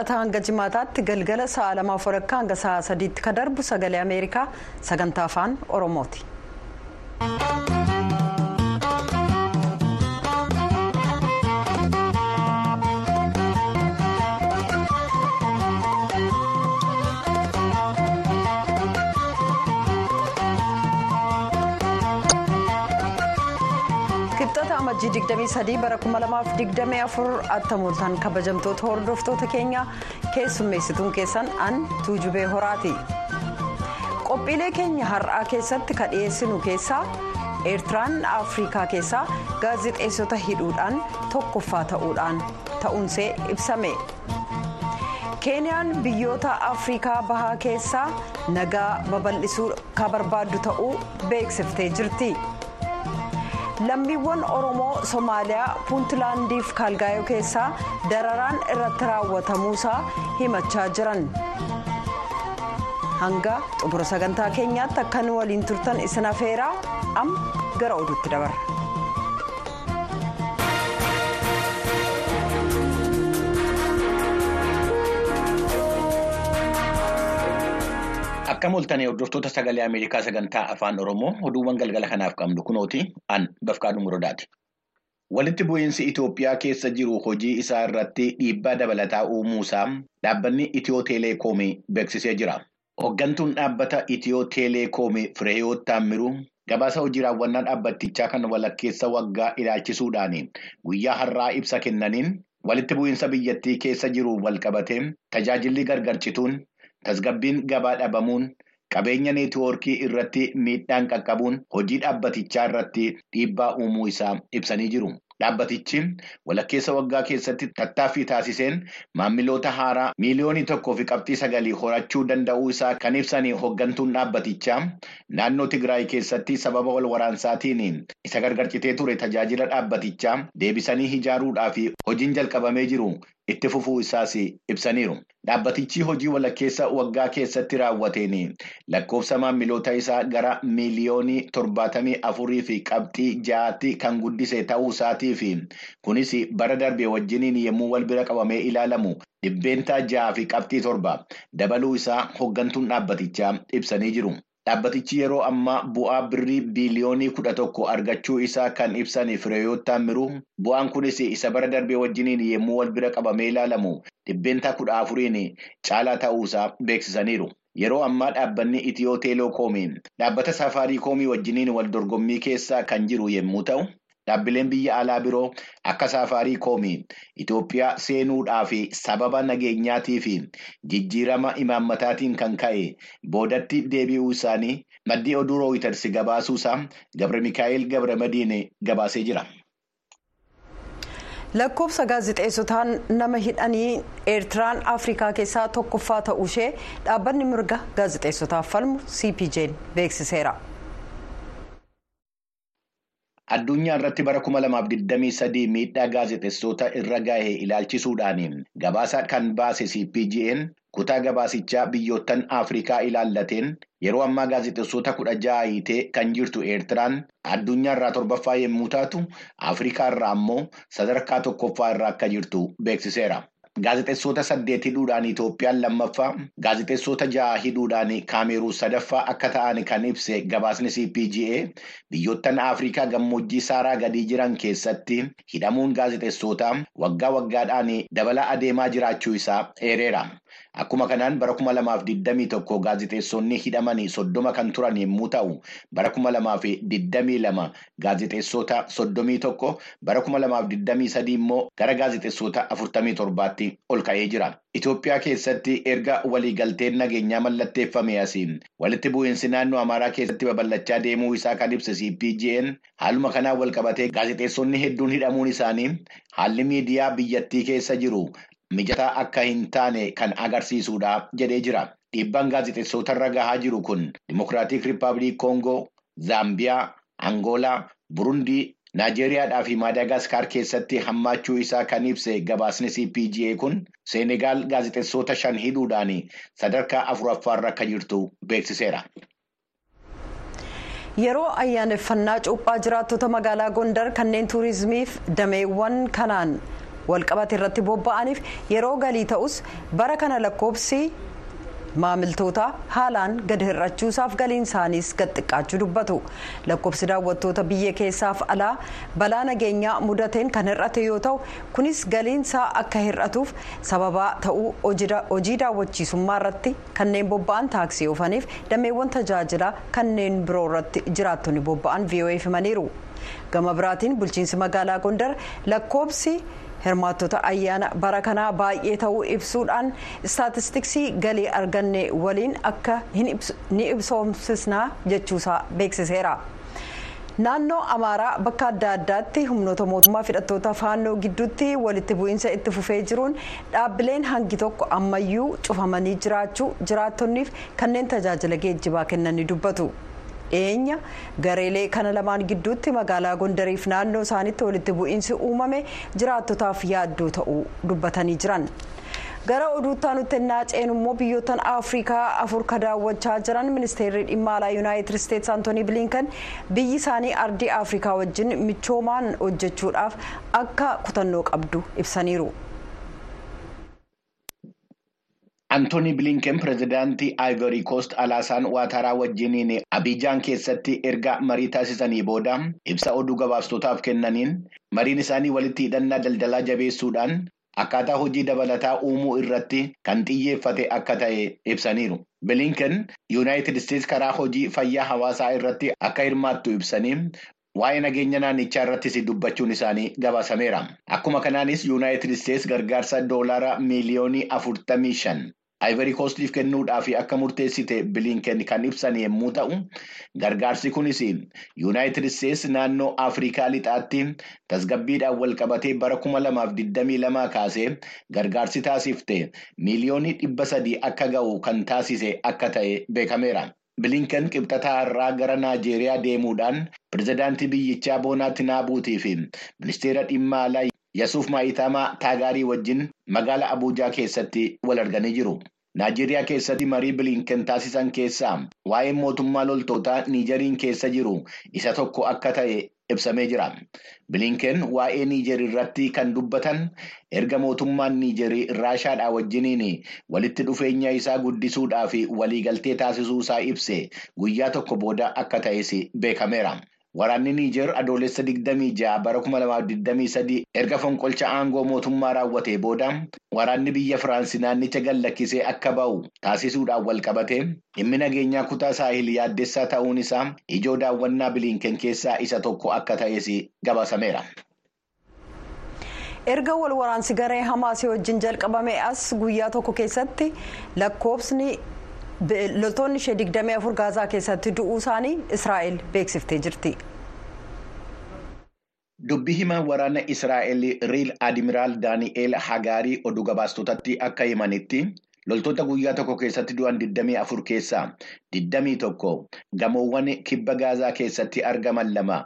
wixata hanga jimaataatti galgala sa'a lamaaf walakkaa hanga sa'a sadiitti ka darbu sagalee ameerikaa sagantaa afaan oromooti. Amajjii 23 bara 2024 attamuultaan kabajamtoota hordoftoota keenya keessummeessituun keessan an tuujubee horaati qophiilee keenya har'aa keessatti ka dhiyeessinu keessaa eertiraan afrikaa keessaa gaazexeessota hidhuudhaan tokkoffaa ta'uudhaan ta'uunsee ibsame. Keeniyaan biyyoota afrikaa bahaa keessaa nagaa babal'isuu ka barbaaddu ta'uu beeksiftee jirti. Lammiiwwan oromoo somaaliyaa puuntlaandiif kaalgaayoo keessaa dararaan irratti raawwatamuusaa himachaa jiran hanga xumura sagantaa keenyaatti akka nu waliin turtan isin afeeraa amma gara oduutti dabarra. Akka mul'atan hordoftoota sagalee Ameerikaa sagantaa afaan Oromoo oduuwwan galgala kanaaf qabnu kunooti an bafqaadhu muradaati. Walitti bu'iinsi Itoophiyaa keessa jiru hojii isaa irratti dhiibbaa dabalataa uumuusaa dhaabbanni Itiyoo Teeleekoomii beeksisee jira. Hooggantuun dhaabbata Itiyoo Teeleekoomii Fireeyoot Taammiruu gabaasa hojii raawwannaa dhaabbatichaa kan walakkeessa waggaa ilaalchisuudhaan guyyaa har'aa ibsa kennaniin walitti bu'iinsa biyyattii keessa jiru walqabatee tajaajilli gargarcituun. Tasgabbiin gabaa dhabamuun qabeenya neetwoorkii irratti miidhaan qaqqabuun hojii dhaabbatichaa irratti dhiibbaa uumuu isaa ibsanii jiru. Dhaabbatichi walakkeessa waggaa keessatti tattaaffii taasiseen maamiloota haaraa miiliyoonii tokkoo fi qabxii sagalii horachuu danda'uu isaa kan ibsan hooggantuun dhaabbatichaa naannoo Tigraay keessatti sababa wal waraansaatiin isa gargarcitee ture tajaajila dhaabbatichaa deebisanii ijaaruudhaaf hojiin jalqabamee jiru. Itti fufuu isaas ibsaniiru. Dhaabbatichi hojii walakkeessa waggaa keessatti raawwateen lakkoofsa maamiloota isaa gara miiliyoonii torbaatamii afurii fi qabxii ja'aatti kan guddise ta'uu isaatii fi kunis bara darbe wajjiniin yommuu wal bira qabamee ilaalamu dhibbeentaa ja'aa fi qabxii torba dabaluu isaa hooggantuun dhaabbatichaa ibsanii jiru. Dhaabbatichi yeroo ammaa bu'aa birrii biiliyoonii kudha tokko argachuu isaa kan ibsan Fireeyoot Taammiruu bu'aan kunis isa bara darbee wajjiniin yommuu wal bira qabamee ilaalamu dhibbeentaa kudha afuriin caalaa ta'uusaa beeksisaniiru. Yeroo ammaa dhaabbanni Itiyoo Teelekoomi dhaabbata Saafaariikoomii wajjiniin wal dorgommii keessa kan jiru yommuu ta'u. Dhaabbileen biyya alaa biroo akka Saafaariikoomii Itoophiyaa seenuudhaaf sababa nageenyaatii fi jijjiirama imaammataatiin kan ka'e boodatti deebi'uu isaanii maddii oduu rooyitersi gabaasuusaa Gabre Mikaa'el Gabre Madiin gabaasee jira. lakkoofsa gaazexeessotaan nama hidhanii eertiraan afrikaa keessaa tokkoffaa ta'uu ishee dhaabbanni mirga gaazexeessotaaf falmu cpj'n beeksiseera. Addunyaa irratti bara 2023 miidhaa gaazexeessota irra gahe ilaalchisuudhaan gabaasa kan baase CPGN kutaa gabaasichaa biyyoottan Afrikaa ilaallateen yeroo ammaa gaazexeessota kudha ja'a hiitee kan jirtu Eertiraan addunyaa irraa torbaffaa yommuu taatu Afrikaa irraa ammoo sadarkaa tokkoffaa irraa akka jirtu beeksiseera. Gaazexeessota saddeet hidhuudhaan Itoophiyaan lammaffaa gaazexeessota ja'a hidhuudhaan Kaameruun sadaffaa akka ta'an kan ibse gabaasni CPGA biyyoottan Afrikaa gammoojjii saaraa gadii jiran keessatti hidhamuun gaazexeessotaa waggaa waggaadhaan dabalaa adeemaa jiraachuu isaa eereera. Akkuma kanaan bara kuma lamaaf digdamii tokko gaazexeessonni hidhamanii soddoma kan turan yommuu ta'u bara kuma lamaaf digdamii lama gaazexeessota soddomii tokko bara kuma lamaaf digdamii sadii immoo gara gaazexeessota afurtamii torbaatti ol ka'ee jira. Itoophiyaa keessatti erga waliigalteen nageenyaa mallatteeffame asiin walitti bu'iinsi naannoo Amaaraa keessatti babal'achaa deemuu isaa kan ibsa CPGN haaluma kanaan wal qabatee gaazexeessonni hedduun hidhamuun isaanii haalli miidiyaa biyyattii keessa jiru. Mijataa akka hin taane kan agarsiisudha jedhee jira. Dhiibbaan gaazexeessota irra gahaa jiru kun Dimokiraatik Rippaabilik Koongoo, Zaambiyaa, Angoolaa, Burundii, Naajeeriyaadhaa fi Maadaagaskar keessatti hammaachuu isaa kan ibse gabaasni CPGA kun Seenegaal gaazexeessota shan hidhuudhaan sadarkaa afuraffaarra akka jirtu beeksiseera. yeroo ayyaaneffannaa cuuphaa jiraattota magaalaa gondar kanneen tuurizimiif dameewwan kanaan walqabate irratti bobba'aniif yeroo galii ta'us bara kana lakkoobsi. maamiltoota haalaan gad hir'achuusaaf galiin isaaniis gad xiqqaachuu dubbatu lakkoofsi daawwattoota biyya keessaaf alaa balaa nageenyaa mudateen kan hir'ate yoo ta'u kunis galiinsaa akka hir'atuuf sababaa ta'uu hojii daawwachiisummaa irratti kanneen bobba'an taaksii oofaniif dameewwan tajaajilaa kanneen biroo irratti jiraattonni bobba'an vo'eef himaniiru gama biraatiin bulchiinsi magaalaa gondar lakkoobsi. Hirmaattota ayyaana bara kanaa baay'ee ta'uu ibsuudhaan istaatistiksii galii arganne waliin akka ni ibsoomsisnaa jechuusaa beeksiseera. naannoo amaaraa bakka adda addaatti humnoota mootummaa hidhattoota faannoo gidduutti walitti bu'iinsa itti fufee jiruun dhaabbileen hangi tokko ammayyuu cufamanii jiraachuu jiraattonniif kanneen tajaajila geejjibaa kennanii dubbatu. Dhiyeenya gareelee kana lamaan gidduutti magaalaa gondariif naannoo isaaniitti walitti bu'iinsi uumame jiraattotaaf yaaddoo ta'uu dubbatanii jiran. gara oduuttaa nutti ennaa ceenu immoo biyyoottan afrikaa afur ka daawwachaa jiran ministeerri dhimma alaa yuunaayitid isteetsi antoonii biliinkan biyyi isaanii ardii afrikaa wajjin michoomaan hojjechuudhaaf akka kutannoo qabdu ibsaniiru. Antooni Bilinken pirezidaantii Ivory Coast Alaasaan Waataraa wajjiniin Abijaan keessatti erga marii taasisanii booda ibsa oduu gabaastootaaf kennaniin mariin isaanii walitti hidhannaa daldalaa jabeessuudhaan akkaataa hojii dabalataa uumuu irratti kan xiyyeeffate akka ta'e ibsaniiru. Bilinken Yuunaayitid Isteetsi karaa hojii fayyaa hawaasaa irratti akka hirmaattu ibsanii waa'ee nageenya naannichaa irrattis dubbachuun isaanii gabaasameera. Akkuma kanaanis Yuunaayitid Isteetsi gargaarsa doolaara miiliyoonii afurtamii shan. Ivory Coastiif kennuudhaaf akka murteessite bilinken kan ibsan yommuu ta'u gargaarsi kunis yuunaayitid isteetsi naannoo afrikaa lixaatti tasgabbiidhaan wal qabatee bara kuma lamaaf digdamii lamaa kaasee gargaarsi taasifte miiliyoonii dhibba sadii akka ga'u kan taasise akka ta'e beekameera. bilinken qibxataa irraa gara naajeeriyaa deemuudhaan pirezidaantii biyyichaa boonaa tinaabuutii fi ministeera dhimma alaa Yasuuf Maayitamaa Taagaarii wajjin magaalaa Abuujaa keessatti wal arganii jiru. Naajeeriyaa keessatti marii bilinken taasisan keessaa waa'ee mootummaa loltootaa Niijeriin keessa jiru isa tokko akka ta'e ibsamee jira. Bilinken waa'ee Niijer irratti kan dubbatan erga mootummaan Niijerii Raashaadhaa wajjiniin walitti dhufeenya isaa guddisuudhaa fi waliigaltee taasisuu isaa ibse guyyaa tokko booda akka ta'es beekameera. Waraanni Niijer adoolessa 26 bara 2023 erga fonqolcha aangoo mootummaa raawwatee booda waraanni biyya Firaansi naannicha gallakkisee akka ba'u taasisuudhaan wal qabate dhimmi nageenyaa kutaa saahil yaaddessaa ta'uun isaa ijoo daawwannaa bilinken keessaa isa tokko akka ta'es gabaasameera. erga wal waraansi garee hamaasii wajjin jalqabame as guyyaa tokko keessatti lakkoofsni. Loltoonni ishee 24 gaazaa keessatti du'uu isaanii israa'el beeksiftee jirti. Dubbii himaa waraana Israa'el Riil Admiraal Daani'eel Hagaarii oduu gabaastotatti akka himanitti loltoota guyyaa tokko keessatti du'an 24 keessaa 21 gamoowwan kibba gaazaa keessatti argaman lama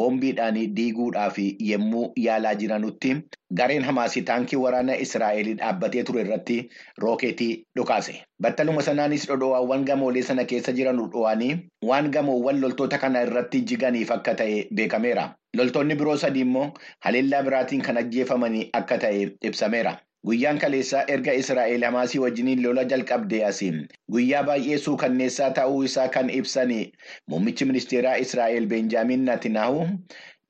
boombiidhaan diiguudhaaf yemmuu yaalaa jiranutti gareen hamaasii taankii waraana Israa'el dhaabbatee ture irratti rookeetii dhukaase. Battaluma sanaanis dhodhoowwan gamoolee sana keessa jiran dho'anii waan gamoowwan loltoota kana irratti jiganiif akka ta'e beekameera. Loltoonni biroo sadii immoo haleellaa biraatiin kan ajjeefamanii akka ta'e ibsameera. Guyyaan kaleessaa erga Israa'el hamaasii wajjiniin lola jalqabdee asiin guyyaa baay'ee suukanneessaa ta'uu isaa kan ibsan muummichi ministeeraa Israa'el Benjaamin Natinaahu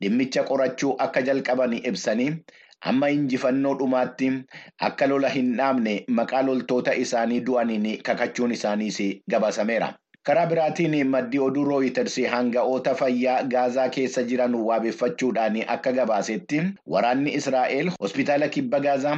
dhimmicha qorachuu akka jalqaban ibsanii amma injifannoo dhumaatti akka lola hin dhaabne maqaa loltoota isaanii du'aniin kakachuun isaaniis gabaasameera. Karaa biraatiin maddi oduu rooyiters hanga'oota fayyaa gaazaa keessa jiran waabeffachuudhaan akka gabaasetti waraanni Israa'el hospitaala kibba gaazaa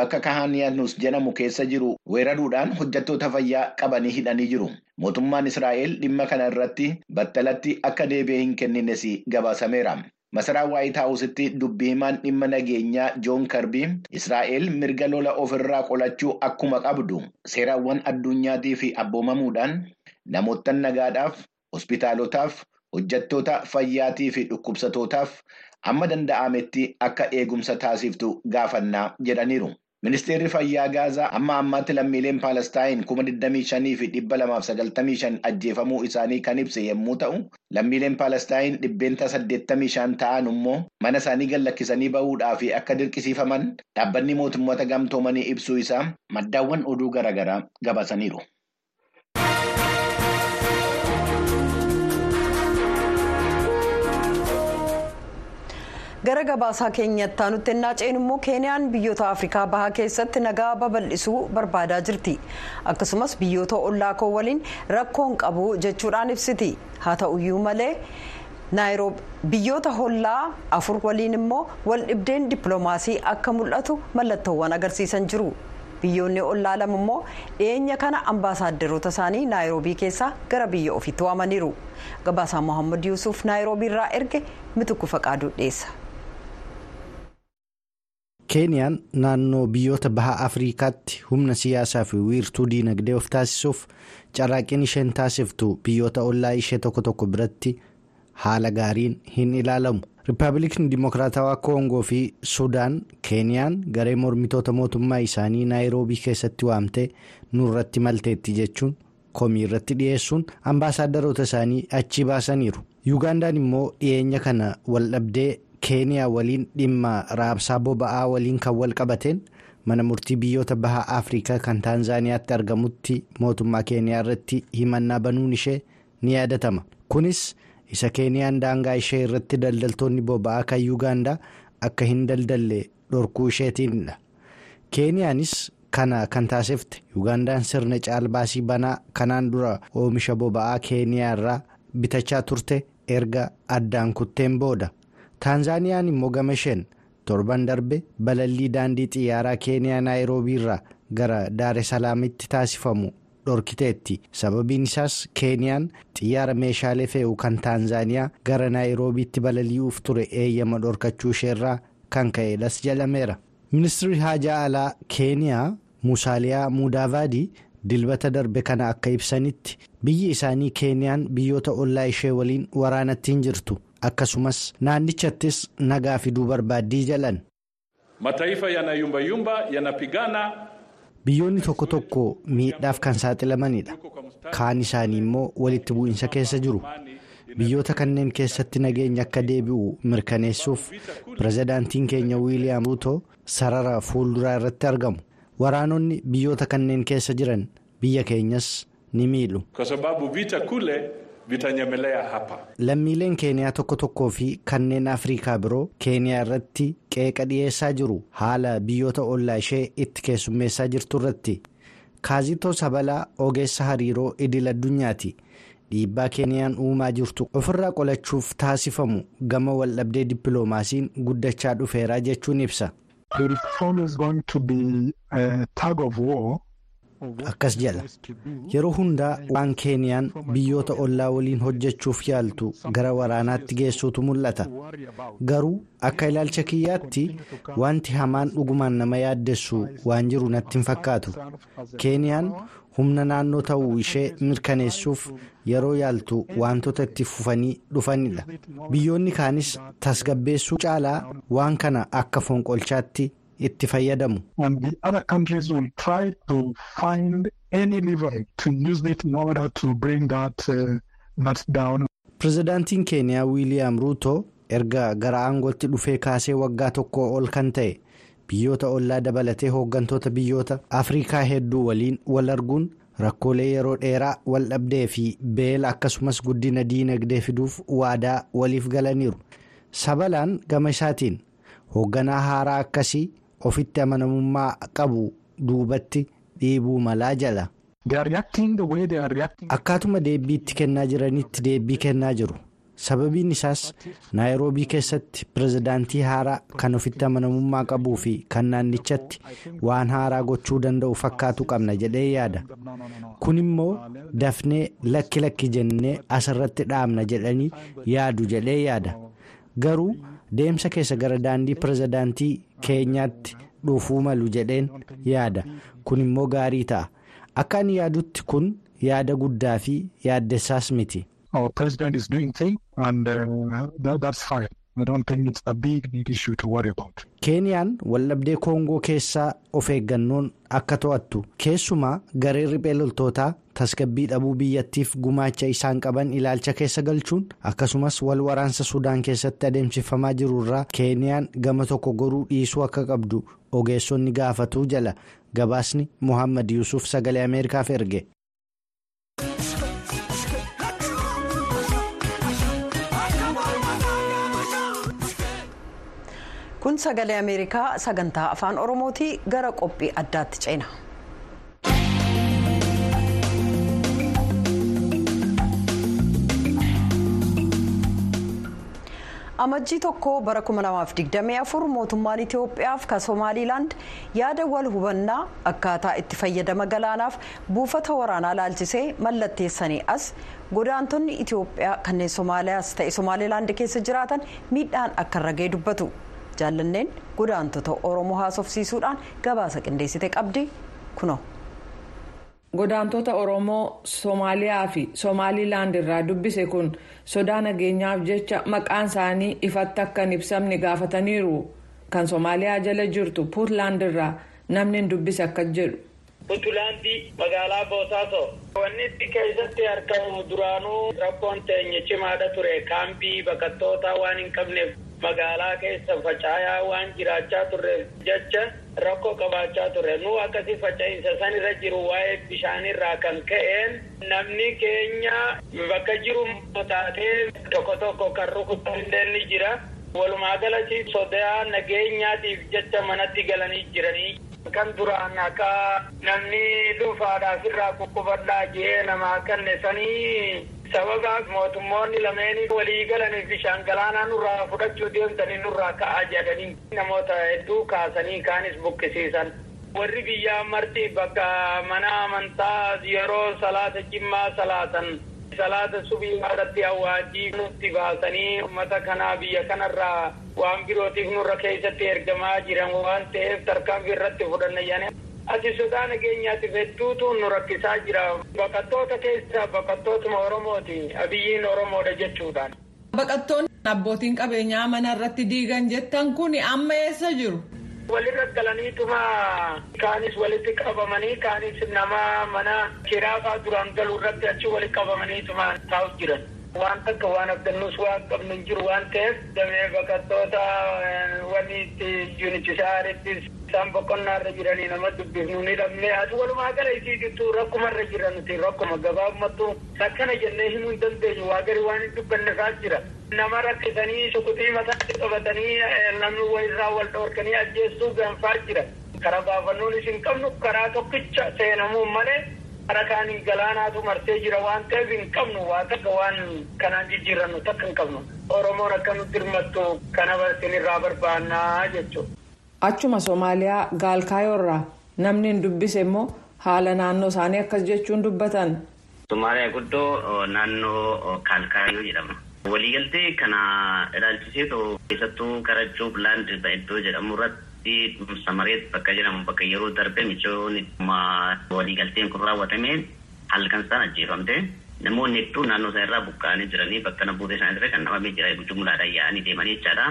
bakka kahaaniyaanus jedhamu keessa jiru weeraruudhaan hojjettoota fayyaa qabanii hidhanii jiru. Mootummaan Israa'el dhimma kana irratti battalatti akka deebi'ee hin kennines gabaasameera. Masaraa Waayit Haawusitti dubbii himaan dhimma nageenyaa Joon Karbii Israa'el mirga lola ofirraa qolachuu akkuma qabdu seeraawwan addunyaatii fi abboomamuudhaan namoottan nagaadhaaf hospitaalotaaf hojjettoota fayyaatii fi dhukkubsatootaaf amma danda'ametti akka eegumsa taasiftu gaafannaa jedhaniiru. Ministeerri fayyaa Gaazaa amma ammaatti lammiileen Paalestaayin kuma 25 fi 295 ajjeefamuu isaanii kan ibse yommuu ta'u, lammiileen Paalestaayin dhibbeenta 85 ta'an immoo mana isaanii gad lakkisanii bahuudhaa fi akka dirqisiifaman dhaabbanni mootummoota gamtoomanii ibsuu isaa maddaawwan oduu garaagaraa gabaasaniiru. Gara gabaasaa keenyatti aanutti ennaa ceenu immoo keeniyaan biyyoota afrikaa bahaa keessatti nagaa babal'isuu barbaadaa jirti akkasumas biyyoota ollaa koo waliin rakkoon qabu jechuudhaan ibsiti haa ta'uyyuu malee biyyoota hollaa afur waliin immoo wal dhibdeen dippiloomaasii akka mul'atu mallattoowwan agarsiisan jiru biyyoonni ollaa lama immoo dhiyeenya kana ambaasaadarota isaanii naayiroobii keessaa gara biyya ofiitti waamaniiru gabaasaa mohaammed yuusuf naayiroobii irraa erge mitukku faqaaduu dhiyeessa. Keeniyaan naannoo biyyoota baha afriikaatti humna siyaasaa fi wiirtuu diinagdee of taasisuuf carraaqqiin isheen taasiftu biyyoota ollaa ishee tokko tokko biratti haala gaariin hin ilaalamu riippaabilikni dimokiraatawaa koongoo fi suudaan keeniyaan garee mormitoota mootummaa isaanii naayiroobii keessatti waamtee nurratti malteetti jechuun komii irratti dhiyeessuun ambaasaadarota isaanii achii baasaniiru yuugaandaan immoo dhiyeenya kana waldhabdee. Keeniyaa waliin dhimma raabsaa boba'aa waliin kan wal qabateen mana murtii biyyoota baha afrikaa kan taanzaaniyaatti argamutti mootummaa keeniyaa irratti himannaa banuun ishee ni yaadatama kunis isa keeniyaan daangaa ishee irratti daldaltoonni boba'aa kan yuugaandaa akka hin daldalle dhorkuu isheetiinidha keeniyaanis kana kan taasifte yuugaandaan sirna caalbaasii banaa kanaan dura oomisha boba'aa keeniyaa irraa bitachaa turte erga addaan kutteen booda. Taanzaaniyaan immoo gama isheen torban darbe balallii daandii xiyyaaraa keeniyaa naayiroobii irraa gara daare salaamitti taasifamu dhorkiteetti sababiin isaas keeniyaan xiyyaara meeshaalee fe'u kan taanzaaniyaa gara naayiroobiitti balali'uuf ture eeyyama dhorkachuu isheerraa kan ka'edhas jedhameera ministirri haajaa alaa keeniyaa musaaliyaa mudaavaadii dilbata darbe kana akka ibsanitti biyyi isaanii keeniyaan biyyoota ollaa ishee waliin waraanatti hin jirtu. Akkasumas naannichattis nagaa fiduu barbaaddii jedhan. mataifa yanayumbayumba yanapigana. biyyoonni tokko tokko miidhaaf kan saaxilamanidha kaan isaanii immoo walitti bu'iinsa keessa jiru biyyoota kanneen keessatti nageenya akka deebi'u mirkaneessuuf pirezidaantiin keenya wiiliyaam ruuto sarara fuulduraa irratti argamu waraanonni biyyoota kanneen keessa jiran biyya keenyas ni miidhu. Lammiileen keeniyaa tokko tokkoo fi kanneen afrikaa biroo keeniyaa irratti qeeqa dhiyeessaa jiru. Haala biyyoota ollaa ishee itti keessummeessaa jirtu irratti. Kaazitoo sabalaa ogeessa hariiroo idil addunyaati dhiibbaa keeniyaan uumaa jirtu. Ofirraa qolachuuf taasifamu gama waldhabdee dippiloomaasiin guddachaa dhufeeraa jechuun ibsa. Akkas jedha yeroo hundaa waan keeniyaan biyyoota ollaa waliin hojjechuuf yaaltu gara waraanaatti geessuutu mul'ata. Garuu akka ilaalcha kiyyaatti wanti hamaan dhugumaan nama yaaddessu waan jiru natti hin fakkaatu. Keeniyaan humna naannoo ta'uu ishee mirkaneessuuf yeroo yaaltu wantoota itti fufanii dhufanidha. Biyyoonni kaanis tasgabbeessuu caalaa waan kana akka fonqolchaatti. Itti fayyadamu. and the other countries will try to find any lever to use it in order to bring that, uh, that down. pirezidaantiin keeniyaa wiiliyaam ruuto erga gara aangootti dhufee kaasee waggaa tokko ol kan ta'e biyyoota ollaa dabalatee hooggantoota biyyoota afrikaa hedduu waliin wal arguun rakkoolee yeroo dheeraa wal dhabdee fi beela akkasumas guddina diinagdee fiduuf waadaa waliif galaniiru sabalaan gama isaatiin hoogganaa haaraa akkasii. Ofitti amanamummaa qabu duubatti dhiibuu malaa jala. akkaatuma deebbiitti kennaa jiranitti deebbii kennaa jiru sababiin isaas naayiroobii keessatti pirezidaantii haaraa kan ofitti amanamummaa qabuu fi kan naannichatti waan haaraa gochuu danda'u fakkaatu qabna jedhee yaada kun immoo dafnee lakki lakki jennee asirratti dhaabna jedhanii yaadu jedhee yaada garuu. deemsa keessa gara daandii pirezidaantii keenyaatti dhufuu malu jedheen yaada. Kun immoo gaarii ta'a. Akka ani yaadutti kun yaada guddaa fi yaaddessaas miti. I don't think it's a big, big issue to worry about. Keeniyaan waldhabdee Koongoo keessaa of eeggannoon akka to'attu keessumaa gareen riphee loltootaa tasgabbii dhabuu biyyattiif gumaacha isaan qaban ilaalcha keessa galchuun akkasumas wal waraansa Sudaan keessatti adeemsifamaa jirurraa Keeniyaan gama tokko goruu dhiisuu akka qabdu ogeessonni gaafatu jala gabaasni Mohaammed Yuusuf sagalee Ameerikaaf erge. Kun sagalee ameerikaa sagantaa afaan oromootii gara qophii addaatti ceena. amajjii tokko bara 2024 mootummaan itiyoophiyaaf ka somaaliilaand yaada wal hubannaa akkaataa itti fayyadama galaanaaf buufata waraanaa laalchisee mallatteessanii as godaantonni itiyoophiyaa kanneen somaaliyaas ta'e somaaliilaand keessa jiraatan miidhaan akka irra ga'e dubbatu. Jaallanneen godaantota oromoo haasofsiisuudhaan gabaasa qindeessite qabdi kuno. godaantota oromoo soomaaliyaa fi somaaliilaand irraa dubbise kun sodaa nageenyaaf jecha maqaan isaanii ifatti akka hin ibsamne gaafataniiru kan soomaaliyaa jala jirtu puutlaand irraa namni hin dubbise akka jedhu. puutlaandii magaalaa boosaaso wanni itti keessatti argamu duraanuu rakkoon teenya cimaadha ture kaampii baqattoota waan hin qabneef. Magaalaa keessa facaayaa waan jiraachaa turreef jecha rakkoo qabaachaa turre nu akkasii faca'insa san irra jiru waa'ee bishaanirraa kan ka'een namni keenya bakka jiru taatee tokko tokko kan rukutamillee ni jira walumaa galatti sodaa nageenyaatiif jecha manatti galanii jiranii kan duraan akka namni dhuunfaadhaaf irraa kukkubadhaa jee namaa kanne sanii. Sababaaf mootummoonni lameen walii galanii bishaan galaanaa nurraa fudhachuu deemtanii nurraa ka'aa jedhanii namoota hedduu kaasanii kaanis buqqisiisan. warri biyyaa marti bakka mana amantaa yeroo salaata jimmaa salaatan salaata subii irratti awwaajii nutti baasanii uummata kanaa biyya kanarraa waan birootiif nurra keessatti ergamaa jiran waan ta'eef tarkaanfii irratti fudhanna ati sodaa nageenyaatiif hedduutu nu rakkisaa jira baqattoota keessaa baqattootuma oromooti abiyyiin oromoodha jechuudhaan. baqattoonni abbootiin qabeenyaa mana irratti diigan jettan kun amma eessa jiru. walirra galaniituma kaanis walitti qabamanii kaanis nama mana kiraafaa duraan galuu irratti achi walitti qabamaniituma taa'u jiran. Waan takka waan abdannus waan qabnu hin jiru waan ta'eef damee baqattoota wanni itti yuunichisaaritti isaan boqonnaa irra jiranii nama dubbifnu ni dhabne ati walumaa gala isii jirtu rakkuma irra jira nuti rakkuma gabaabumatti akkana jennee himuu hin dandeenyu waa gari waan hin dubbanneefaa jira. nama rakkisanii shukutii mataatti qabatanii namni walirraa wal dhoorkanii ajjeessuu gaanfaa jira. karaa baafannuun isin qabnu karaa tokkicha seenamuu malee. Karaa kaaniin galaanaatu marsee jira waan ta'eef hin qabnu waa takka waan kanaan jijjiirannu takka hin qabnu. Oromoon akka nutti hirmattu kana barsiin irraa barbaannaa jechuudha. Achuma Somaaliyaa Gaalkaayoo irraa namni hin dubbise immoo haala naannoo isaanii akkas jechuun dubbatan. Somaaliyaa guddoo naannoo Kaalkaayoo jedhama. Waliigaltee kana ilaalchisee keessattuu gara Juublaand iddoo jedhamu irratti. Samareet bakka jedhamu bakka yeroo darbe michoonni waliigalteen kun raawwatame halkan isaan ajjeefamte namoonni hedduun naannoo isaa irraa buqqa'anii jiranii bakka na buutee isaanii irra kan dhabamee jira jumlaadhaan yaa'anii deemanii jechaadha.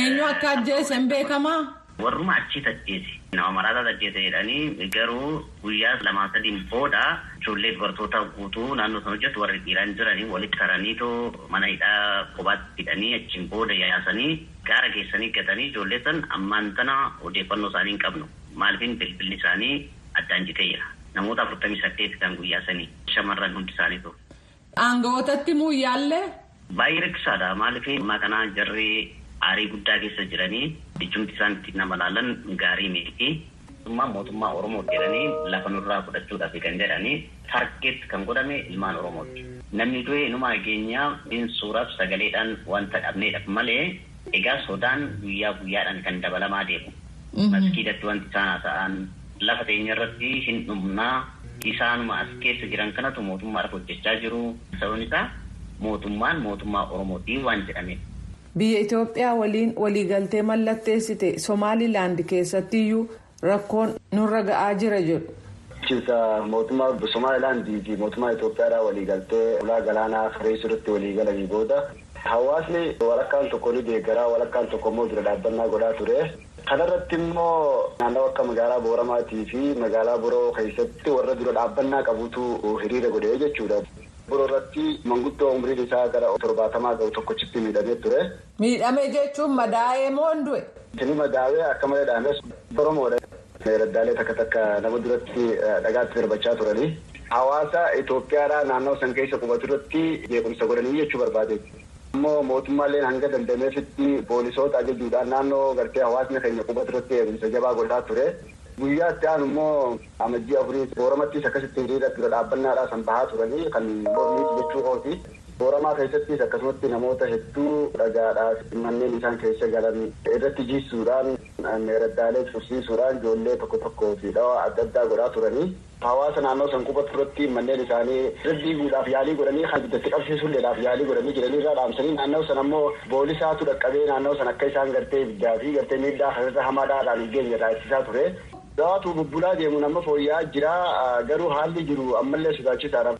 Eenyu akka ajjeesan beekamaa? Warruma achii ajjeese nama maraataa ajjeese jedhanii garuu guyyaa lamaa sadiin booda ijoollee dubartoota guutuu naannoo sana hojjetu warri dhiiraan jiranii walitti karaniitoo mana hidhaa kophaatti hidhanii achiin booda yaasanii gaara geessanii gatanii ijoollee san ammaan tana odeeffannoo isaanii hin qabnu maaliifin bilbilli isaanii addaan citeera namoota afurtamii saddeet kan guyyaa sanii shamarran hundi isaanii ta'u. Aangawootatti muyyaallee. Baay'ee rakkisaadha maaliifin ammaa kanaa jarri aarii guddaa keessa jiranii ijumti isaan ittiin nama laalan gaarii miti. Mootummaa mootummaa Oromoo jedhanii lafa nurraa fudhachuudhaaf kan jedhanii targeet kan godhame ilmaan Oromooti. Namni du'e inuma nageenyaa suuraaf sagaleedhaan wanta dhabneedhaaf malee egaa sodaan guyyaa guyyaadhaan kan dabalamaa deemu. Maskiidatti wanti isaan haasa'an lafa teenya irratti hin dhumnaa isaanuma as keessa jiran kanatu mootummaadhaaf hojjechaa jiru. Sababni isaa mootummaan mootummaa Oromootii waan jedhameef. Biyya Itoophiyaa waliin waliigaltee mallatteessite Somaalilaand keessattiyyuu rakkoon nurra ga'aa jira jedhu. Bulchiinsa mootummaa Somaalilaandii fi mootummaa Itoophiyaadhaa waliigaltee ulaa galaanaa Firees irratti waliigalanii booda Hawaasni walakkaan tokko ni deeggaraa walakkaan tokko immoo dura dhaabbannaa godhaa ture. Kanarratti immoo naannoo akka magaalaa Booramaatii fi magaalaa Boroo keessatti warra dura dhaabbannaa qabutu hiriira godhee jechuudha. Boroo irratti manguddoo umriin isaa gara torbaatamaa ga'u tokkochitti miidhamee ture. Miidhame jechuun madaa'ee moo du'e? Inni madaa'ee akka malee dhaames Oromoodha. Raddaalee takka takka nama duratti dhagaatti darbachaa turanii. Hawaasa Itoophiyaadhaa naannoo san keessa qubatu irratti beekumsa godhanii jechuu barbaade. Ammoo mootummaalleen hanga dandameefitti poolisoota ajajuudhaan naannoo gartee hawaasni keenya qubatu irratti beekumsa jabaa godhaa ture. Guyyaa itti aanu immoo amajjii afurii booramattis akkasitti hiriira dura dhaabbannaadhaa san bahaa turanii kan mormiiti jechuu kooti. Booramaa keessattis akkasumatti namoota hedduu dhagaadhaaf manneen isaan keessa galan irratti jiisuudhaan raddaalee tursiisuudhaan ijoollee tokko tokkoo fi dhawaa adda addaa godhaa turanii. Hawaasa naannoo san qubatu irratti manneen isaanii irra diiguudhaaf yaalii godhanii kan iddatti qabsiisuudhaaf yaalii godhanii jiranii irraa dhaamsanii naannoo san ammoo poolisaatu dhaqqabee naannoo san akka isaan gartee ibiddaa fi gartee miidhaa kanarra hamaadhaadhaan hin geenye taasisaa ture. Dawaatu bubbulaa deemuun amma fooyya'aa jira garuu haalli jiru ammallee sodaachisaadha.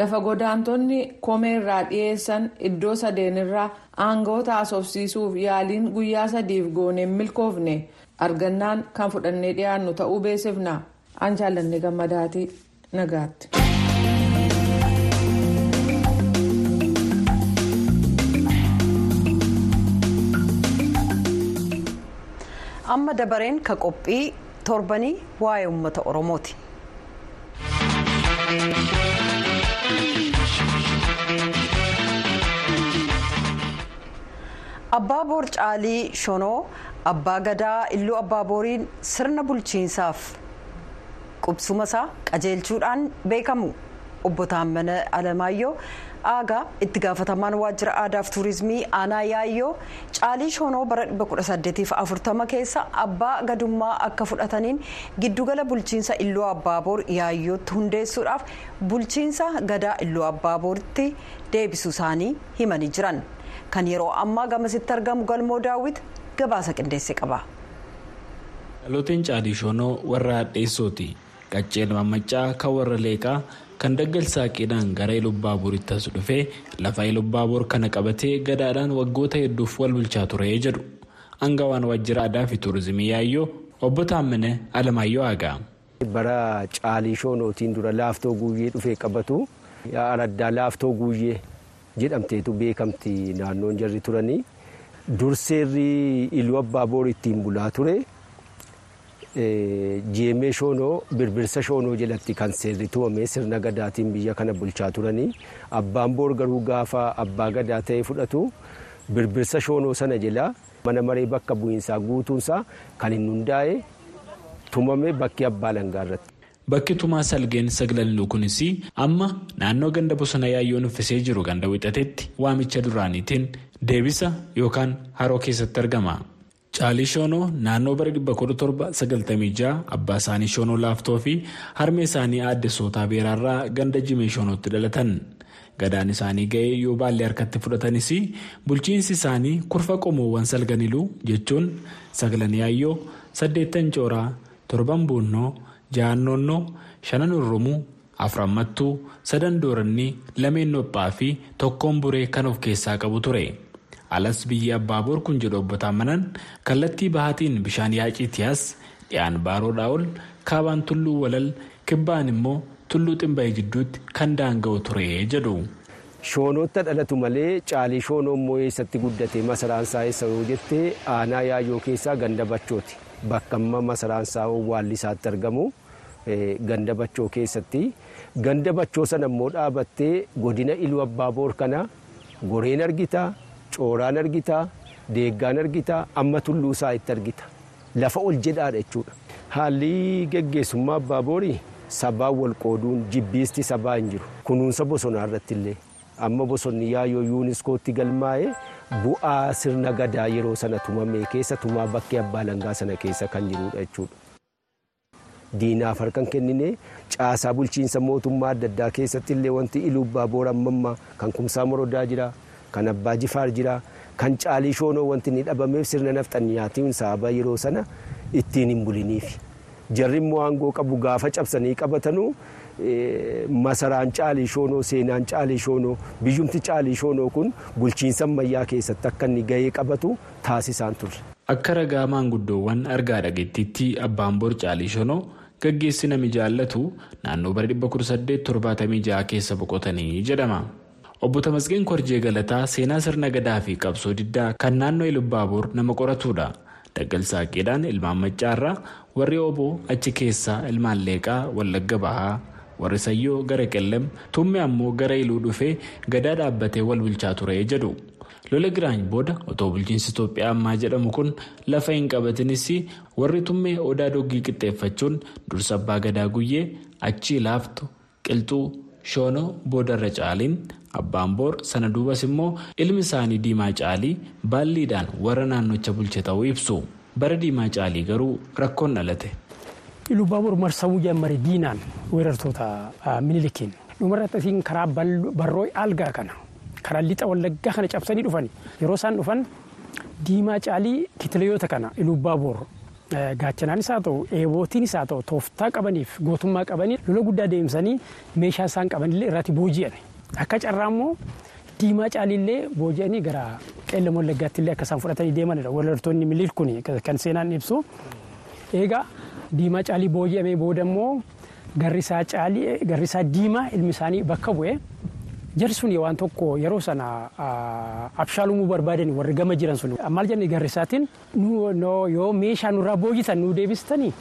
Lafa godaantonni komeerraa dhiyeessan iddoo sadeenirraa aangoota haasofsiisuuf yaaliin guyyaa sadiif gooneen milkoofne argannaan kan fudhannee dhiyaannu ta'uu beeksifna. An jaallanne gammadaati nagaatti. amma dabareen ka qophii torbanii waa'ee uummata oromooti. Abbaa boor caalii shonoo abbaa gadaa illuu abbaa booriin sirna bulchiinsaaf qubsuma isaa qajeelchuudhaan beekamu. Obbo Taammana Alamaayyoo aagaa itti gaafatamaan waajjira aadaaf tuurizimii aanaa yaayyoo caalii shonoo bara 1840 keessa abbaa gadummaa akka fudhataniin giddugala bulchiinsa illuu abbaaboor yaayyootti hundeessuudhaaf bulchiinsa gadaa illuu abbaabooritti deebisuu isaanii himanii jiran kan yeroo ammaa gamasitti argamu galmoo daawwit gabaasa qindeesse qaba. Dhalooteen caalii shonoo warra hadheessooti qacceen mammacaa kan warra leeqaa. kan daggalsaa qeedhaan gara ilubbaaburitti as dhufee lafa ilubbaabur kana qabatee gadaadhaan waggoota hedduuf wal bulchaa ture jedhu angawaan waajjira aadaa fi tuurizimii yaayyoo obbo Taammane Alamaayyoo Aagaa. bara caalii shoonootiin dura laaftoo guuyyee dhufee qabatu araddaa laaftoo guuyyee jedhamteetu beekamti naannoon jarri turanii durseerri iluu abbaaboor ittiin bulaa ture. jeemee shoonoo birbirsa shoonoo jalatti kan seerri tumame sirna gadaatiin biyya kana bulchaa turanii abbaan boor garuu gaafa abbaa gadaa ta'e fudhatu birbirsa shoonoo sana jala mana maree bakka bu'iinsaa guutuunsaa kan hin hundaa'e tumame bakki abbaa langaa irratti. Bakki tumaa salgeen saglallu kunis amma naannoo ganda bosona yaayyoon uffisee jiru ganda wixatetti waamicha duraaniitiin deebisa yookaan haroo keessatti argama. Caalii Shoonoo naannoo bara 1796 abbaa isaanii Shoonoo Laaftoo fi harmee isaanii aadde Sootaa Beeraarraa ganda Jimee Shoonootti dhalatan. Gadaan isaanii ga'ee yoo baallee harkatti fudhatanis bulchiinsi isaanii kurfa qomoowwan salganiluu jechuun sagalan yaayyoo saddeettan cooraa torban buunnoo ja'an noonnoo shanan urrumuu afran mattuu sadan doorannii lameen nophaa fi tokkoon buree kan of keessaa qabu ture. alas biyyi abbaaboor kun jedhu obbo Taammanan kallattii bahaatiin bishaan yaaciitiyaas dhiyaan baaroodhaa ol kaabaan tulluu walal kibbaan immoo tulluu ximbayee jidduutti kan daanga'u ture jedhu. Shoonootta dhalatu malee caalii shoonoo immoo eessatti guddate masaraan isaa yoo jettee aanaa yaayyoo keessaa ganda bachooti. Bakka amma masaraan isaa waalli isaatti argamu ganda bachoo keessatti. Ganda bachoo sana immoo dhaabattee godina iluu abbaaboor kana goreen argita. cooraan argita deeggaan argita amma tulluu isaa itti argita lafa ol jedhaadha jechuudha. Haalli geggeessummaa abbaaboori sabaan wal qooduun jibbiisti sabaa hin jiru kunuunsa bosonaa irratti illee amma bosonni yaayyoo yuuniskootti galmaa'ee bu'aa sirna gadaa yeroo sana tumame keessa tumaa bakkee abbaa langaa sana keessa kan jirudha jechuudha. Diinaaf harkan kennine caasaa bulchiinsa mootummaa adda addaa keessatti illee wanti iluu abbaaboor ammammaa kan kumsaa morodaa jira. kan abbaa jifaar jira kan caalii shoonoo wanti inni dhabameef sirna nafxanyaatiin sababa yeroo sana ittiin hin buliniif jarri immoo aangoo qabu gaafa cabsanii qabatanuu masaraan caalii shoonoo seenaan caalii shoonoo biyyumti caalii shoonoo kun bulchiinsa ammayyaa keessatti akka inni gahee qabatu taasisaan turre. Akka ragaa maanguddoowwan argaa dhageettiitti abbaan bor caalii shoonoo gaggeessi nami jaallatu naannoo bara 1876 keessa boqotanii jedhama. Obbo Tamasgeen Korjee Galataa seenaa sirna gadaa fi qabsoo diddaa kan naannoo Ilubbaabor nama qoratudha. Daggalsaa qeedhaan ilmaan maccaarraa warri oboo achi keessaa ilmaan leeqaa wallagga bahaa warri sayyoo gara qellem tumme ammoo gara iluu dhufee gadaa dhaabbatee wal bulchaa ture jedhu. Lola giraany booda otoo bulchiinsi Itoophiyaa ammaa jedhamu kun lafa hin qabatinis warri tummee odaa doggii qixxeeffachuun dursa abbaa gadaa guyyee achii laaftu qilxuu shoonoo boodarra caaliin abbaan boor sana duubas immoo ilmi isaanii diimaa caalii baalliidhaan warra naannocha bulche ta'uu ibsu bara diimaa caalii garuu rakkoon dhalate. Ilubbaabur marsawuu jammare diinaan weerartoota minilikiin dhumarratti karaa barroo algaa kana. Karaa lixa wallaggaa kana cabsanii dhufan yeroo isaan dhufan diimaa caalii kitilayoota kana ilubbaaboor gaachanaanis haa ta'u eebootiinis haa ta'u tooftaa qabaniif gootummaa qabanii lola guddaa deemsanii meeshaa isaan qabanillee irratti booji'an akka carraa immoo diimaa caaliillee booji'anii gara qeellama wallaggaatti illee akka isaan fudhatanii deemanidha weerartoonni miliil kun kan seenaan ibsu eegaa diimaa caalii booji'amee booda immoo caalii garrisaa diimaa ilmi isaanii bakka bu'e. Jarri sun waan tokko yeroo sana abshaalumuu barbaadan warri gama jiran sun maal jennee garrisaatiin yoo meeshaa nurraa boojitan nu deebistanii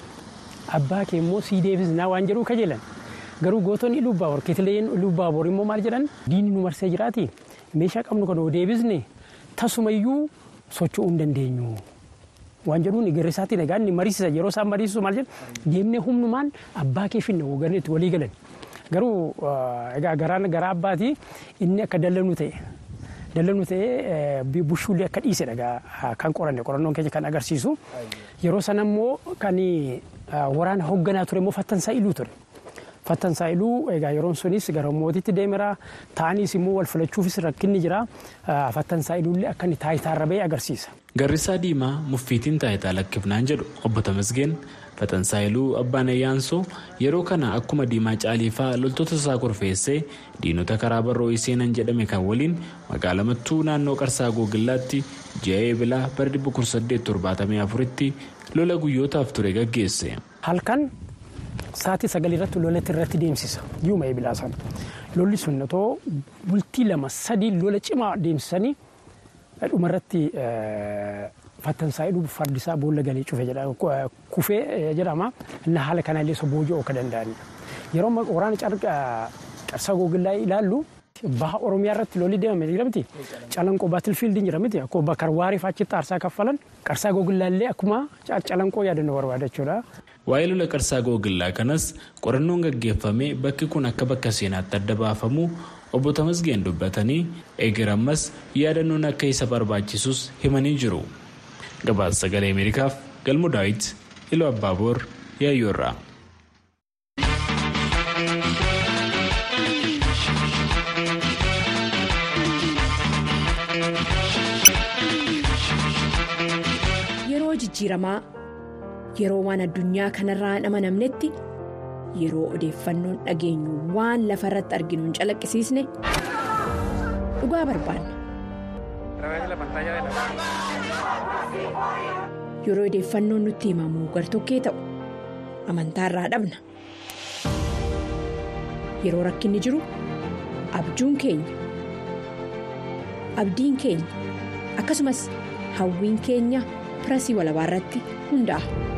abbaa kee immoo sii deebisnaa waan jedhu kajeelan garuu gootonni ilubbaaboor kitileen ilubbaaboor immoo maal jedhan diinni nu marsee jiraati meeshaa qabnu kan deebisne tasumayyuu socho'uu hin dandeenyu. waan jedhuun garrisaatiin egaa inni mariisisa yeroo isaan mariisisu maal jedhan deemnee humnumaan abbaa kee finna itti walii galan. Garuu egaa garaan garaa abbaatii inni akka dallanu ta'e dallanu ta'e bushuullee akka dhiisedha. Kan qoranne qorannoon keenya kan agarsiisu. Yeroo sana immoo kan waraana hoogganaa ture immoo fattansaa iluu ture. Fattansaa iluu egaa yeroon sunis gara mootitti deemera ta'aniis immoo wal filachuufis rakkinni jira fattansaa iluullee akka inni taayitaarra ba'e agarsiisa. Garrisaa Diimaa muffiitiin taayitaa lakkifnaan jedhu obbo Tamasgeen Fatansaayiluu Abbaan Ayyaansoo yeroo kana akkuma Diimaa Caaliifaa loltoota isaa korfeessee diinota karaa barroo seenan jedhame kan waliin magaalaa mattuu naannoo Qarsaa Googillaatti ji'a eebilaa bara 1874tti lola guyyootaaf ture gaggeesse. Halkan sa'aatii sagal irratti lolatti irratti deemsisa yuuma eebilaa sana lolli sun otoo bultii lama sadii lola cimaa deemsisanii dhumarratti fattansaayiluu fardisaa boolla galee cufe kufee jedhama inni haala kanallee isa booji'uu akka danda'anidha. Yeroo waraana qarsaa googillaa ilaallu baha oromiyaa irratti lolli deemame jira miti calanqoo baatilfiildiin jira miti akkuma bakka waariif achitti aarsaa kaffalan qarsaa googillaallee akkuma calanqoo yaadannoo barbaadachuudha. Waa'ee lola qarsaa googillaa kanas qorannoon gaggeeffame bakki kun akka bakka seenaatti adda baafamu obbo Tamasgeen dubbatanii eegarammas yaadannoon akka isa barbaachisus himanii jiru. Gabaasa sagalee Ameerikaaf galmu daawit Iluu Abbaaboor Yaayyoorraa. Yeroo jijjiiramaa yeroo waan addunyaa kanarraa hin amanamnetti yeroo odeeffannoon dhageenyu waan lafa irratti arginu hin calaqqisiisne dhugaa barbaanna. Yeroo odeeffannoon nutti himamu gartokkee ta'u amantaarraa dhabna. Yeroo rakkinni jiru abjuun keenya abdiin keenya akkasumas hawwiin keenya pirasii walabaa irratti hundaa'a.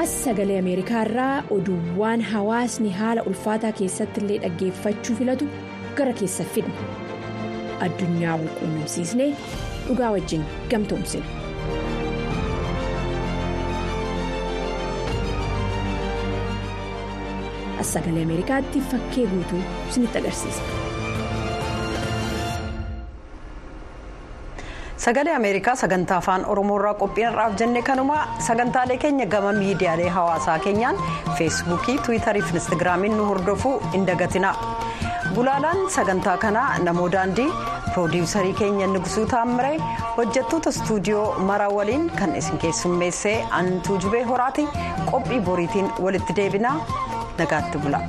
As sagalee Ameerikaa irraa oduuwwan hawaasni haala ulfaataa keessatti illee dhaggeeffachuu filatu gara keessa fidna. Addunyaa wal quunnamsiisnee dhugaa wajjin gamtoomsina. As sagalee Ameerikaatti fakkee guutuu isinitti agarsiisa. Sagalee Ameerikaa sagantaa afaan Oromoorraa qophiirraaf jenne kanuma sagantaalee keenya gama miidiyaalee hawaasaa keenyaan feesbuukii tiwiitarii fi instaagiraamiin nu hordofuu hin dagatina. Gulaalaan sagantaa kanaa namoo daandii piroodiwusarii keenya nugusuu taammiree hojjettoota istuudiyoo mara waliin kan isin keessummeessee antuu jubee horaati qophii boriitiin walitti deebinaa nagaatti bula.